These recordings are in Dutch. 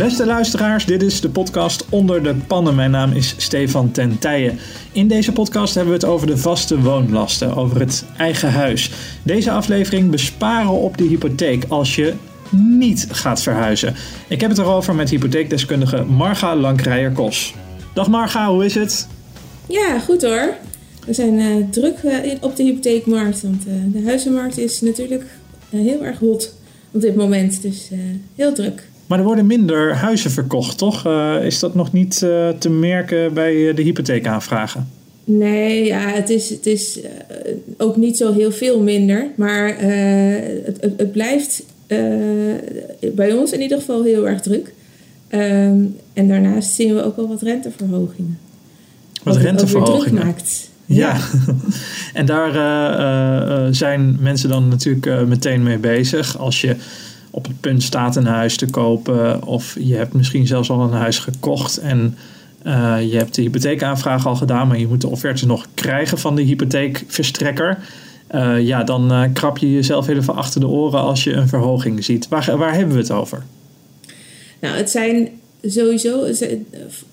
Beste luisteraars, dit is de podcast Onder de Pannen. Mijn naam is Stefan Tentijen. In deze podcast hebben we het over de vaste woonlasten, over het eigen huis. Deze aflevering besparen op de hypotheek als je niet gaat verhuizen. Ik heb het erover met hypotheekdeskundige Marga Lankrijer-Kos. Dag Marga, hoe is het? Ja, goed hoor. We zijn uh, druk uh, op de hypotheekmarkt, want uh, de huizenmarkt is natuurlijk heel erg hot op dit moment. Dus heel druk. Maar er worden minder huizen verkocht, toch? is dat nog niet te merken bij de hypotheekaanvragen? Nee, ja, het is, het is ook niet zo heel veel minder. Maar het, het, het, blijft bij ons in ieder geval heel erg druk. Um, en daarnaast zien we ook wel wat renteverhogingen. Wat, wat renteverhogingen? maakt. Ja, ja. en daar uh, uh, zijn mensen dan natuurlijk uh, meteen mee bezig. Als je op het punt staat een huis te kopen, of je hebt misschien zelfs al een huis gekocht en je hebt de hypotheekaanvraag al gedaan, maar je moet de offerte nog krijgen van de hypotheekverstrekker. ja, dan krap je jezelf even achter de oren als je een verhoging ziet. Waar, waar hebben we het over? Nou, het zijn sowieso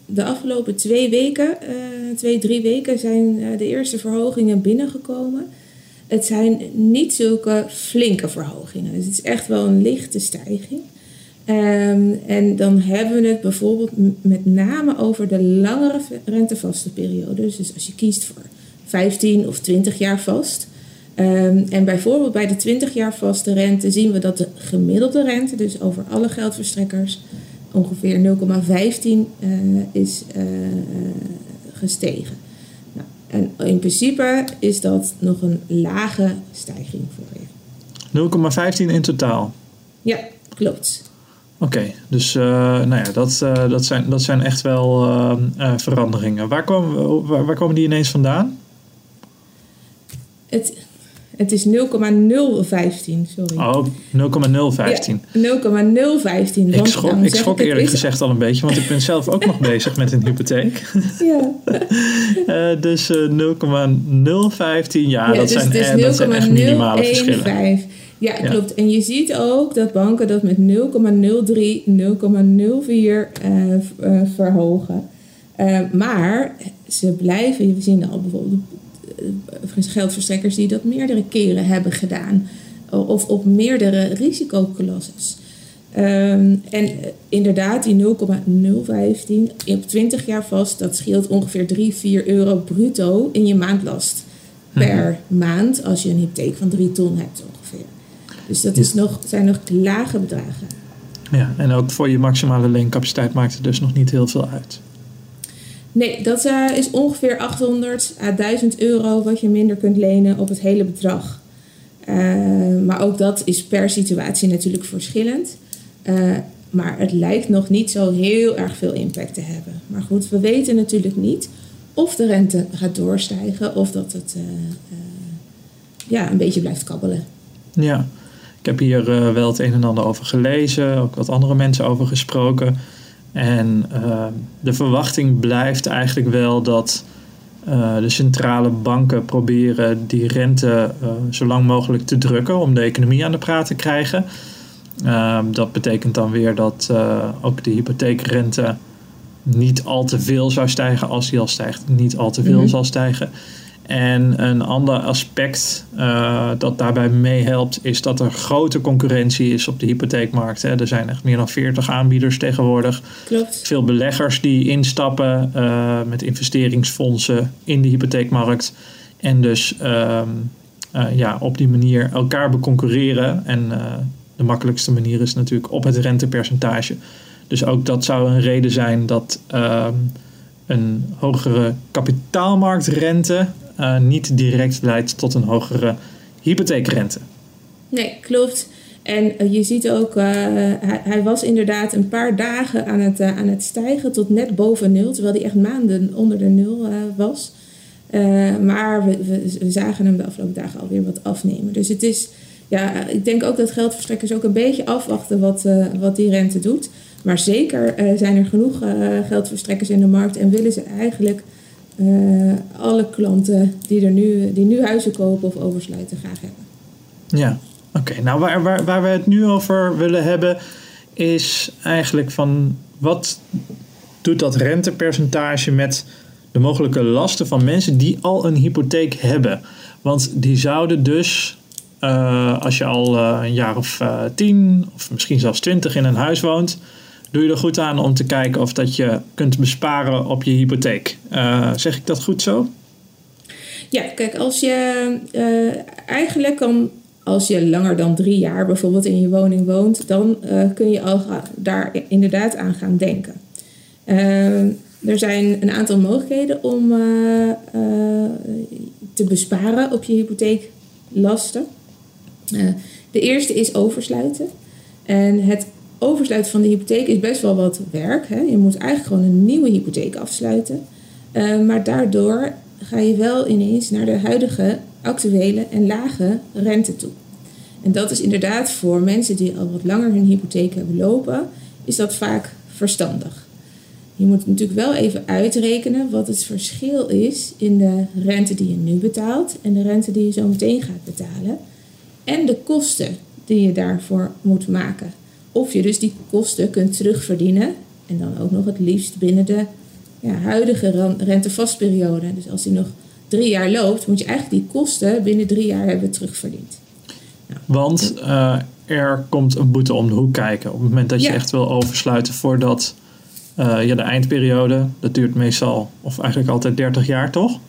de afgelopen twee weken, uh, twee, drie weken, zijn uh, de eerste verhogingen binnengekomen. Het zijn niet zulke flinke verhogingen. Dus het is echt wel een lichte stijging. Um, en dan hebben we het bijvoorbeeld met name over de langere rentevaste periodes. Dus als je kiest voor 15 of 20 jaar vast. Um, en bijvoorbeeld bij de 20 jaar vaste rente zien we dat de gemiddelde rente, dus over alle geldverstrekkers, ongeveer 0,15 uh, is uh, gestegen. En in principe is dat nog een lage stijging voor je. 0,15 in totaal? Ja, klopt. Oké, okay, dus uh, nou ja, dat, uh, dat, zijn, dat zijn echt wel uh, veranderingen. Waar komen, waar, waar, komen die ineens vandaan? Het, het is 0,015, sorry. Oh, 0,015. Ja, 0,015. Ik schrok, ik schrok eerlijk is... gezegd al een beetje, want ik ben zelf ook nog bezig met een hypotheek. Ja. uh, dus uh, 0,015, ja, ja, dat, dus zijn, dus eh, dat zijn echt minimale verschillen. Ja, klopt. En je ziet ook dat banken dat met 0,03, 0,04 uh, verhogen. Maar ze blijven, we zien al bijvoorbeeld eh, geldverstrekkers die dat meerdere keren hebben gedaan. Of op meerdere risicoklasses. Um, en inderdaad, die 0,015 op 20 jaar vast, dat scheelt ongeveer 3, 4 euro bruto in je maandlast per mm-hmm. maand als je een hypotheek van 3 ton hebt ongeveer. Dus dat is nog, zijn nog lage bedragen. Ja, en ook voor je maximale leencapaciteit maakt het dus nog niet heel veel uit. Nee, dat uh, is ongeveer 800 à 1000 euro wat je minder kunt lenen op het hele bedrag. Uh, maar ook dat is per situatie natuurlijk verschillend. Uh, maar het lijkt nog niet zo heel erg veel impact te hebben. Maar goed, we weten natuurlijk niet of de rente gaat doorstijgen of dat het ja, een beetje blijft kabbelen. Ja, ik heb hier wel het een en ander over gelezen, ook wat andere mensen over gesproken. En uh, de verwachting blijft eigenlijk wel dat uh, de centrale banken proberen die rente uh, zo lang mogelijk te drukken om de economie aan de praat te krijgen. dat betekent dan weer dat ook de hypotheekrente niet al te veel zou stijgen als die al stijgt, niet al te veel mm-hmm. zal stijgen. En een ander aspect uh, dat daarbij meehelpt, is dat er grote concurrentie is op de hypotheekmarkt. Hè. Er zijn echt meer dan 40 aanbieders tegenwoordig. Klopt. Veel beleggers die instappen uh, met investeringsfondsen in de hypotheekmarkt. En dus uh, ja, op die manier elkaar beconcurreren. En de makkelijkste manier is natuurlijk op het rentepercentage. Dus ook dat zou een reden zijn dat ehm, een hogere kapitaalmarktrente uh, niet direct leidt tot een hogere hypotheekrente. Nee, klopt. En uh, je ziet ook, uh, hij, was inderdaad een paar dagen aan het, aan het stijgen tot net boven nul, terwijl hij echt maanden onder de nul was. maar we, we, we, zagen hem de afgelopen dagen alweer wat afnemen. Dus het is ja, ik denk ook dat geldverstrekkers ook een beetje afwachten wat, wat die rente doet. Maar zeker zijn er genoeg geldverstrekkers in de markt en willen ze eigenlijk alle klanten die, er nu, die nu huizen kopen of oversluiten graag hebben. Ja, oké. Nou, waar, waar, waar we het nu over willen hebben is eigenlijk van wat doet dat rentepercentage met de mogelijke lasten van mensen die al een hypotheek hebben? Want die zouden dus, uh, als je al uh, een jaar of tien of misschien zelfs twintig in een huis woont, doe je er goed aan om te kijken of dat je kunt besparen op je hypotheek. zeg ik dat goed zo? Ja, kijk, als je eigenlijk kan als je langer dan drie jaar bijvoorbeeld in je woning woont, dan uh, kun je al daar inderdaad aan gaan denken. Er zijn een aantal mogelijkheden om te besparen op je hypotheeklasten. de eerste is oversluiten. En het oversluiten van de hypotheek is best wel wat werk. Hè? Je moet eigenlijk gewoon een nieuwe hypotheek afsluiten. maar daardoor ga je wel ineens naar de huidige actuele en lage rente toe. En dat is inderdaad voor mensen die al wat langer hun hypotheek hebben lopen, is dat vaak verstandig. Je moet natuurlijk wel even uitrekenen wat het verschil is in de rente die je nu betaalt en de rente die je zo meteen gaat betalen. En de kosten die je daarvoor moet maken. Of je dus die kosten kunt terugverdienen en dan ook nog het liefst binnen de ja, huidige rentevastperiode. Dus als die nog drie jaar loopt, moet je eigenlijk die kosten binnen drie jaar hebben terugverdiend. Nou, Want uh, er komt een boete om de hoek kijken. Op het moment dat je echt wil oversluiten voordat uh, ja, de eindperiode, dat duurt meestal, of eigenlijk altijd 30 jaar, toch?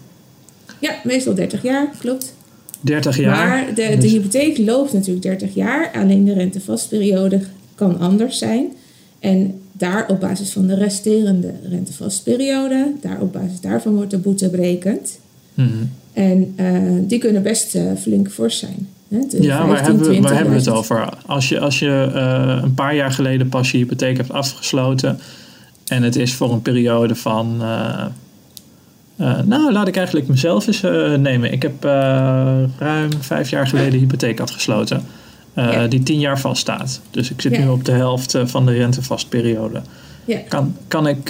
Ja, meestal 30 jaar, klopt. 30 jaar. Maar de, de dus- hypotheek loopt natuurlijk 30 jaar, alleen de rentevastperiode kan anders zijn. En daar op basis van de resterende rentevastperiode, daar op basis daarvan wordt de boete berekend. Mm En uh, die kunnen best uh, flink fors zijn. Hè? Ja, waar hebben, we, waar hebben we het over? Als je, als je uh, een paar jaar geleden pas je hypotheek hebt afgesloten en het is voor een periode van. nou, laat ik eigenlijk mezelf eens nemen. Ik heb ruim vijf jaar geleden hypotheek afgesloten. Ja. Die tien jaar vaststaat. Dus ik zit ja. nu op de helft van de rentevastperiode. Ja. Kan, kan, ik,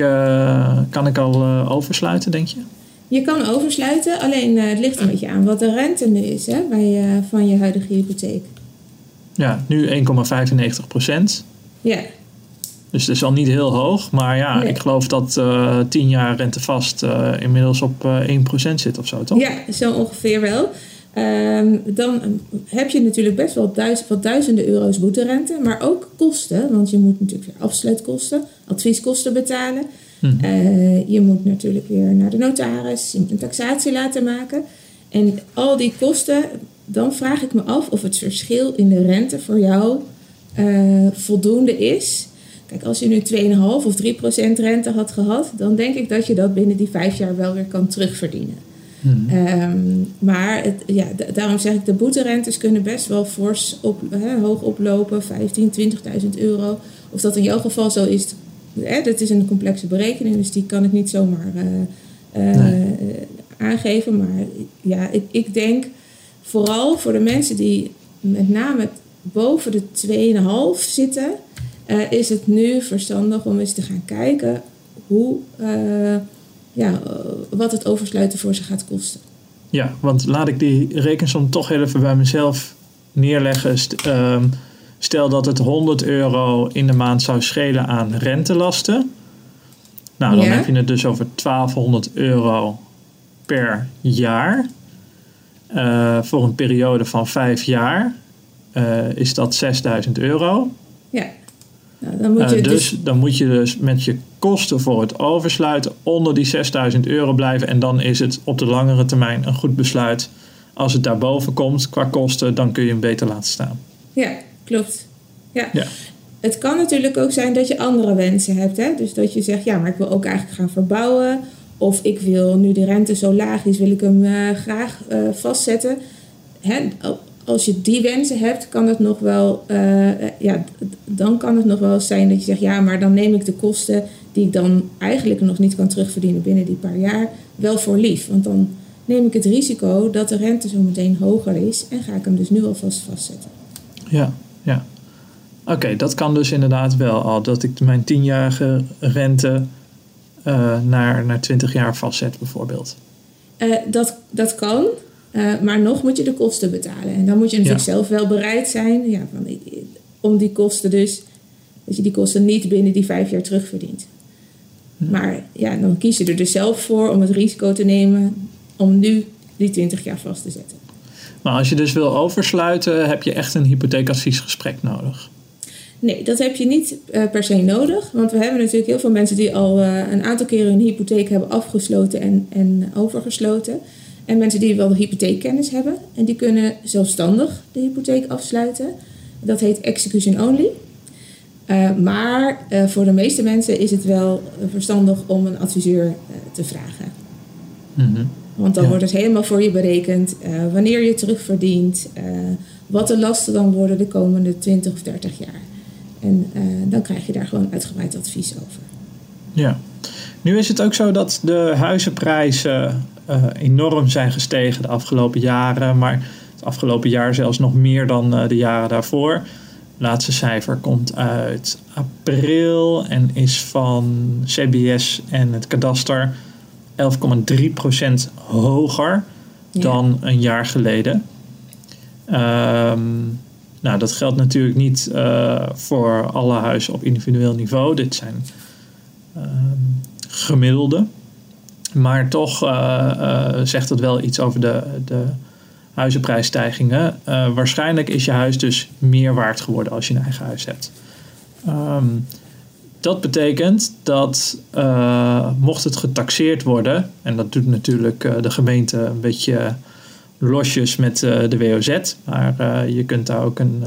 kan ik al oversluiten, denk je? Je kan oversluiten, alleen uh, het ligt een beetje aan wat de rente nu is hè, bij, uh, van je huidige hypotheek. Ja, nu 1,95 procent. Ja. Dus het is al niet heel hoog, maar ja, nee. ik geloof dat uh, 10 jaar rente vast inmiddels op 1 procent zit of zo, toch? Ja, zo ongeveer wel. Um, dan heb je natuurlijk best wel duizend, wat duizenden euro's boeterente, maar ook kosten, want je moet natuurlijk weer afsluitkosten, advieskosten betalen. Hmm. Uh, je moet natuurlijk weer naar de notaris, je moet een taxatie laten maken. En al die kosten, dan vraag ik me af of het verschil in de rente voor jou uh, voldoende is. Kijk, als je nu 2,5 of 3 procent rente had gehad, dan denk ik dat je dat binnen die vijf jaar wel weer kan terugverdienen. Hmm. Um, maar het, ja, daarom zeg ik, de boeterentes kunnen best wel fors op, hè, hoog oplopen, 15, 20.000 euro. Of dat in jouw geval zo is, hè, dat is een complexe berekening, dus die kan ik niet zomaar uh, nee. aangeven. Maar ja, ik, ik denk vooral voor de mensen die met name boven de 2,5 zitten, uh, is het nu verstandig om eens te gaan kijken hoe, ja, wat het oversluiten voor ze gaat kosten. Ja, want laat ik die rekensom toch even bij mezelf neerleggen. Uh, Stel dat het 100 euro in de maand zou schelen aan rentelasten. Nou, dan ja. heb je het dus over 1200 euro per jaar. Uh, voor een periode van vijf jaar uh, is dat 6000 euro. Ja. Nou, dan moet je uh, dus, dus, dan moet je dus met je kosten voor het oversluiten onder die 6000 euro blijven. En dan is het op de langere termijn een goed besluit. Als het daarboven komt qua kosten, dan kun je hem beter laten staan. Ja, klopt. Ja. ja. Het kan natuurlijk ook zijn dat je andere wensen hebt. Hè? Dus dat je zegt, ja, maar ik wil ook eigenlijk gaan verbouwen. Of ik wil, nu de rente zo laag is, wil ik hem uh, graag uh, vastzetten. Hè? Als je die wensen hebt, kan het nog wel, uh, ja, dan kan het nog wel zijn dat je zegt, ja, maar dan neem ik de kosten die ik dan eigenlijk nog niet kan terugverdienen binnen die paar jaar, wel voor lief. Want dan neem ik het risico dat de rente zo meteen hoger is en ga ik hem dus nu alvast vastzetten. Ja, ja. Oké, dat kan dus inderdaad wel al. Dat ik mijn tienjarige rente uh, naar, naar 20 jaar vastzet, bijvoorbeeld. Uh, dat, dat kan, uh, maar nog moet je de kosten betalen. En dan moet je natuurlijk ja. zelf wel bereid zijn ja, van, om die kosten dus, dat je die kosten niet binnen die vijf jaar terugverdient. Maar ja, dan kies je er dus zelf voor om het risico te nemen om nu die 20 jaar vast te zetten. Maar als je dus wil oversluiten, heb je echt een hypotheekadviesgesprek nodig. Nee, dat heb je niet uh, per se nodig. Want we hebben natuurlijk heel veel mensen die al uh, een aantal keren hun hypotheek hebben afgesloten en, en overgesloten. En mensen die wel de hypotheekkennis hebben. En die kunnen zelfstandig de hypotheek afsluiten. Dat heet execution only. Uh, maar voor de meeste mensen is het wel verstandig om een adviseur te vragen. Mm -hmm. Want dan ja. wordt het helemaal voor je berekend wanneer je terugverdient, wat de lasten dan worden de komende 20 of 30 jaar. En dan krijg je daar gewoon uitgebreid advies over. Ja. Nu is het ook zo dat de huizenprijzen uh, enorm zijn gestegen de afgelopen jaren. Maar het afgelopen jaar zelfs nog meer dan uh, de jaren daarvoor. Het laatste cijfer komt uit april en is van CBS en het kadaster 11,3% hoger ja. dan een jaar geleden. Um, nou, dat geldt natuurlijk niet uh, voor alle huizen op individueel niveau. Dit zijn uh, gemiddelde. Maar toch uh, zegt het wel iets over de, de huizenprijsstijgingen. waarschijnlijk is je huis dus meer waard geworden als je een eigen huis hebt. Um, dat betekent dat mocht het getaxeerd worden, en dat doet natuurlijk de gemeente een beetje losjes met de WOZ. Maar je kunt daar ook een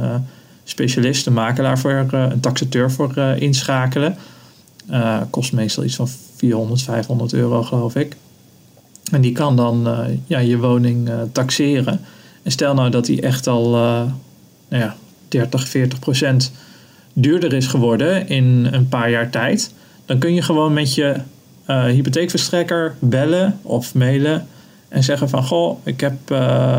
specialist, een makelaar voor, een taxateur voor inschakelen. kost meestal iets van 400, 500 euro geloof ik. En die kan dan ja, je woning taxeren. En stel nou dat die echt al nou ja, 30, 40 procent duurder is geworden in een paar jaar tijd. Dan kun je gewoon met je hypotheekverstrekker bellen of mailen en zeggen van, goh, ik heb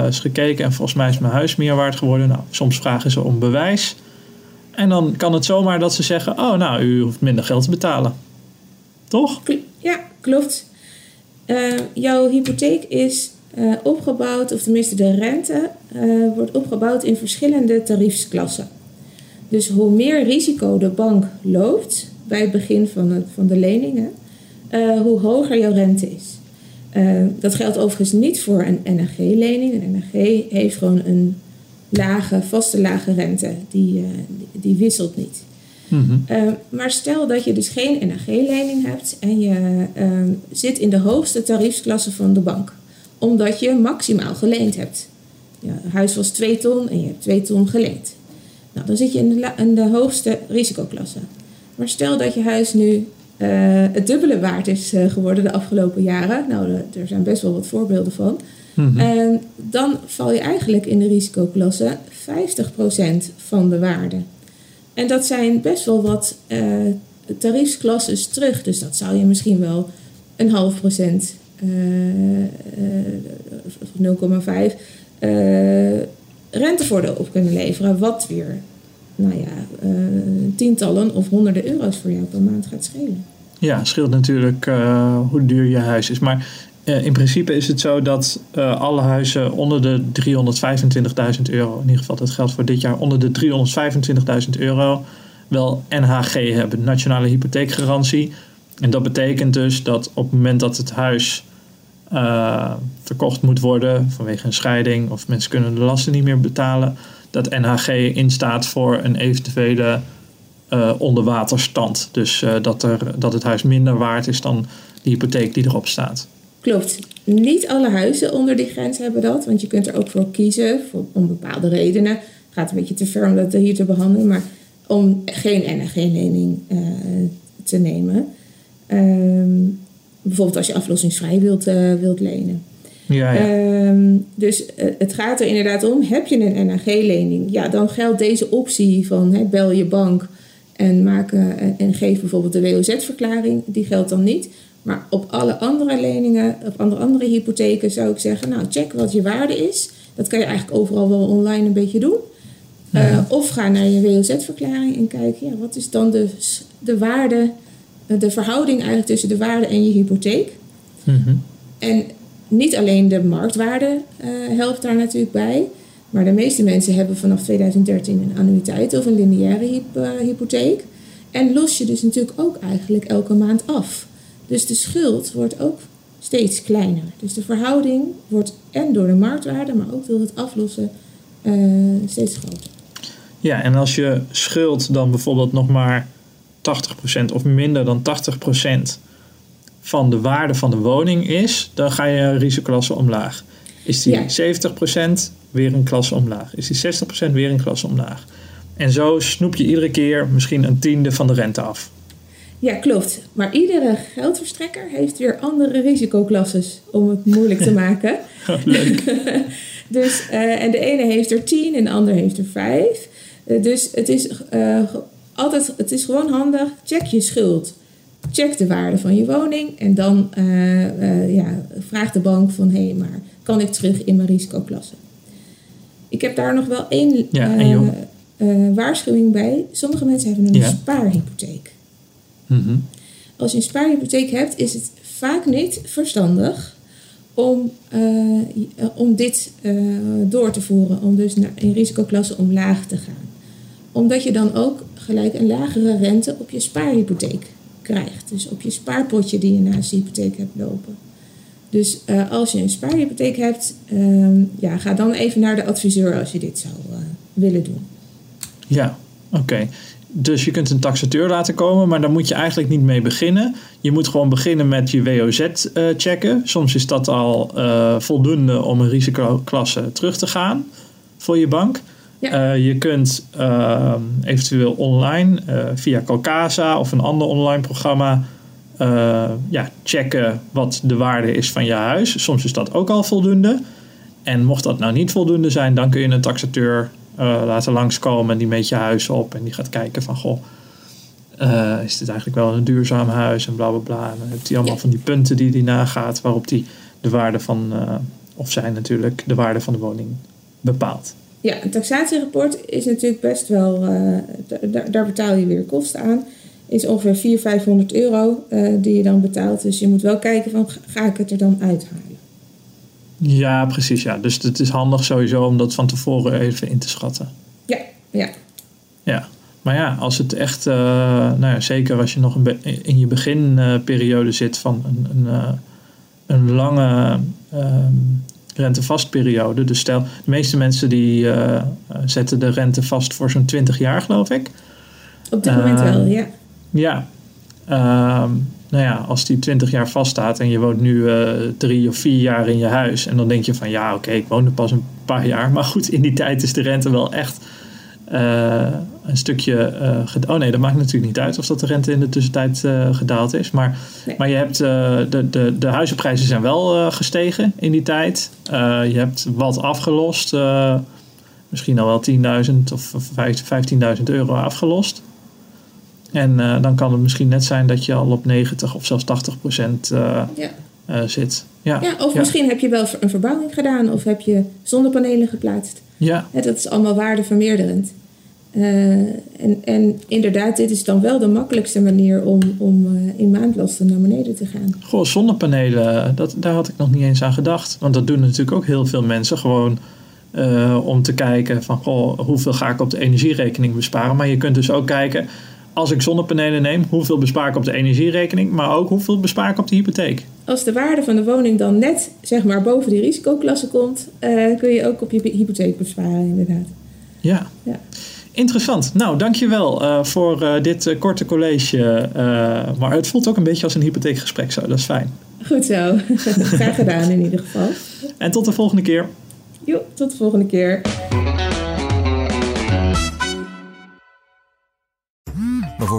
eens gekeken en volgens mij is mijn huis meer waard geworden. Nou, soms vragen ze om bewijs. En dan kan het zomaar dat ze zeggen, oh nou, u hoeft minder geld te betalen. Toch? Ja, klopt. Uh, jouw hypotheek is uh, opgebouwd, of tenminste de rente, wordt opgebouwd in verschillende tariefsklassen. Dus hoe meer risico de bank loopt bij het begin van, het, van de leningen, hoe hoger jouw rente is. Uh, dat geldt overigens niet voor een NRG-lening. Een NRG heeft gewoon een lage, vaste lage rente. Die, die, wisselt niet. Mm -hmm. uh, maar stel dat je dus geen NRG-lening hebt en je zit in de hoogste tariefsklasse van de bank. Omdat je maximaal geleend hebt. Het huis was 2 ton en je hebt 2 ton geleend. Nou, dan zit je in de, in de hoogste risicoklasse. Maar stel dat je huis nu uh, het dubbele waard is uh, geworden de afgelopen jaren. Nou, de, er zijn best wel wat voorbeelden van. Mm-hmm. En dan val je eigenlijk in de risicoklasse 50% van de waarde. En dat zijn best wel wat uh, tariefsklasses terug. Dus dat zou je misschien wel een half procent, 0,5 rentevoordeel op kunnen leveren. Wat weer nou ja, tientallen of honderden euro's voor jou per maand gaat schelen. Ja, scheelt natuurlijk uh, hoe duur je huis is. Maar uh, in principe is het zo dat uh, alle huizen onder de 325.000 euro, in ieder geval dat geldt voor dit jaar, onder de 325.000 euro wel NHG hebben, Nationale Hypotheekgarantie. En dat betekent dus dat op het moment dat het huis verkocht moet worden vanwege een scheiding of mensen kunnen de lasten niet meer betalen, dat NHG instaat voor een eventuele uh, onder waterstand. Dus dat, er, dat het huis minder waard is dan de hypotheek die erop staat. Klopt. Niet alle huizen onder die grens hebben dat, want je kunt er ook voor kiezen, voor, om bepaalde redenen. Het gaat een beetje te ver om dat hier te behandelen, maar om geen NRG-lening uh, eh, te nemen. Ehm, bijvoorbeeld als je aflossingsvrij wilt, wilt lenen. Ja, ja. Ehm, dus het gaat er inderdaad om, heb je een NRG-lening, ja, dan geldt deze optie van hè, bel je bank en, maken, en geef bijvoorbeeld de WOZ-verklaring, die geldt dan niet. Maar op alle andere leningen, op andere, andere hypotheken zou ik zeggen, nou check wat je waarde is. Dat kan je eigenlijk overal wel online een beetje doen. Uh, of ga naar je WOZ-verklaring en kijk, ja, wat is dan de, de waarde, de verhouding eigenlijk tussen de waarde en je hypotheek. Mhm. En niet alleen de marktwaarde uh, helpt daar natuurlijk bij. Maar de meeste mensen hebben vanaf 2013 een annuïteit of een lineaire hyp, hypotheek. En los je dus natuurlijk ook eigenlijk elke maand af. Dus de schuld wordt ook steeds kleiner. Dus de verhouding wordt en door de marktwaarde, maar ook door het aflossen uh, steeds groter. Ja, en als je schuld dan bijvoorbeeld nog maar 80% of minder dan 80% van de waarde van de woning is, dan ga je risicoklasse omlaag. Is die Ja. 70% weer een klasse omlaag. Is die 60% weer een klasse omlaag. En zo snoep je iedere keer misschien een tiende van de rente af. Ja, klopt. Maar iedere geldverstrekker heeft weer andere risicoklasses om het moeilijk te maken. Leuk. Dus, eh, en de ene heeft er 10 en de ander heeft er 5. Uh, dus het is, uh, altijd, het is gewoon handig. Check je schuld. Check de waarde van je woning. En dan ja, vraag de bank van... hé, hey, maar kan ik terug in mijn risicoklasse? Ik heb daar nog wel één Ja, waarschuwing bij. Sommige mensen hebben een Ja. spaarhypotheek. Mhm. Als je een spaarhypotheek hebt, is het vaak niet verstandig om, uh, om dit uh, door te voeren. Om dus naar, in risicoklasse omlaag te gaan. Omdat je dan ook gelijk een lagere rente op je spaarhypotheek krijgt. Dus op je spaarpotje die je naast je hypotheek hebt lopen. Dus uh, als je een spaarhypotheek hebt, ja, ga dan even naar de adviseur als je dit zou willen doen. Ja, oké. Okay. Dus je kunt een taxateur laten komen, maar daar moet je eigenlijk niet mee beginnen. Je moet gewoon beginnen met je WOZ uh, checken. Soms is dat al uh, voldoende om een risicoklasse terug te gaan voor je bank. Ja. Uh, je kunt eventueel online via Calcasa of een ander online programma ja, checken wat de waarde is van je huis. Soms is dat ook al voldoende. En mocht dat nou niet voldoende zijn, dan kun je een taxateur laten langskomen. Die meet je huis op en die gaat kijken van... Goh, uh, is dit eigenlijk wel een duurzaam huis en bla bla bla. En dan heeft hij allemaal Ja. van die punten die hij nagaat... waarop hij de waarde van... Uh, of zij natuurlijk de waarde van de woning bepaalt. Ja, een taxatierapport is natuurlijk best wel... uh, daar, betaal je weer kosten aan. Is ongeveer 400, 500 euro die je dan betaalt. Dus je moet wel kijken van ga ik het er dan uithalen. Ja, precies. Ja. Dus het is handig sowieso om dat van tevoren even in te schatten. Ja, ja. Ja, maar ja, als het echt, uh, nou ja, zeker als je nog een in je beginperiode zit van een, een, uh, een lange uh, rentevastperiode. Dus stel, de meeste mensen die uh, zetten de rente vast voor zo'n 20 jaar, geloof ik. Op dit moment wel, ja. Ja. Um, nou ja, als die 20 jaar vaststaat en je woont nu uh, drie of vier jaar in je huis. En dan denk je van ja, oké, okay, ik woon er pas een paar jaar. Maar goed, in die tijd is de rente wel echt uh, een stukje. Uh, oh nee, dat maakt natuurlijk niet uit of dat de rente in de tussentijd gedaald is. Maar, nee. maar je hebt de, de, de huizenprijzen zijn wel gestegen in die tijd. je hebt wat afgelost. misschien al wel 10.000 of 15.000 euro afgelost. En uh, dan kan het misschien net zijn dat je al op 90 of zelfs 80 procent uh, ja. uh, zit. Ja. ja of misschien heb je wel een verbouwing gedaan of heb je zonnepanelen geplaatst. Ja. dat is allemaal waardevermeerderend. en, en inderdaad, dit is dan wel de makkelijkste manier om, om in maandlasten naar beneden te gaan. Goh, zonnepanelen, dat, daar had ik nog niet eens aan gedacht. Want dat doen natuurlijk ook heel veel mensen gewoon om te kijken van goh, hoeveel ga ik op de energierekening besparen. Maar je kunt dus ook kijken als ik zonnepanelen neem, hoeveel bespaar ik op de energierekening, maar ook hoeveel bespaar ik op de hypotheek. Als de waarde van de woning dan net zeg maar, boven die risicoklasse komt, uh, kun je ook op je hypotheek besparen, inderdaad. Ja. ja. Interessant. Nou, dankjewel uh, voor uh, dit korte college. maar het voelt ook een beetje als een hypotheekgesprek zo, dat is fijn. Goed zo. Graag gedaan in ieder geval. En tot de volgende keer. Jo, tot de volgende keer.